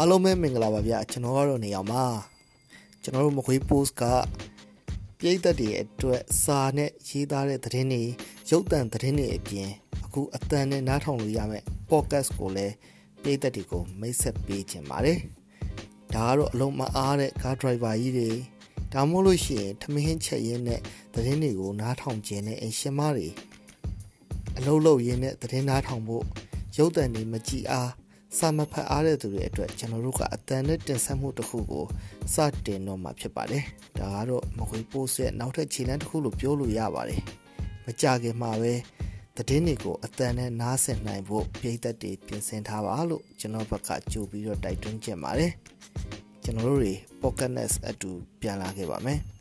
အားလုံးပဲမင်္ဂလာပါဗျာကျွန်တော်ကတော့နေအောင်ပါကျွန်တော်တို့မခွေး post ကပြည်သက်တွေအတွက်စာနဲ့ရေးသားတဲ့သတင်းတွေရုပ်သံသတင်းတွေအပြင်အခုအတန်နဲ့နားထောင်လို့ရမယ့် podcast ကိုလည်းပြည်သက်တွေကိုမိတ်ဆက်ပေးခြင်းပါတယ်ဒါကတော့အလုံးမအားတဲ့ car driver ကြီးတွေဒါမှမဟုတ်လို့ရှိရင်ထမင်းချက်ရင်းနဲ့သတင်းတွေကိုနားထောင်ခြင်းနဲ့အရှင်မတွေအလုံးလုံးရင်းနဲ့သတင်းနားထောင်ဖို့ရုပ်သံတွေမကြည့်အား စာမဖတ်အားတဲ့သူတွေအတွက်ကျွန်တော်တို့ကအတန်နဲ့တင်ဆက်မှုတစ်ခုကိုစတင်တော့မှာဖြစ်ပါတယ်။ဒါကတော့မခွေပိုးဆက်နောက်ထပ်ခြေလှမ်းတစ်ခုလို့ပြောလို့ရပါတယ်။မကြခင်မှာပဲသတင်းတွေကိုအတန်နဲ့နားဆင်နိုင်ဖို့ပြည်သက်တွေပြင်ဆင်ထားပါလို့ကျွန်တော်ဘက်ကကြိုပြီးတော့တိုက်တွန်းချင်ပါတယ်။ကျွန်တော်တို့တွေ Pocket Nest အတူပြန်လာခဲ့ပါမယ်။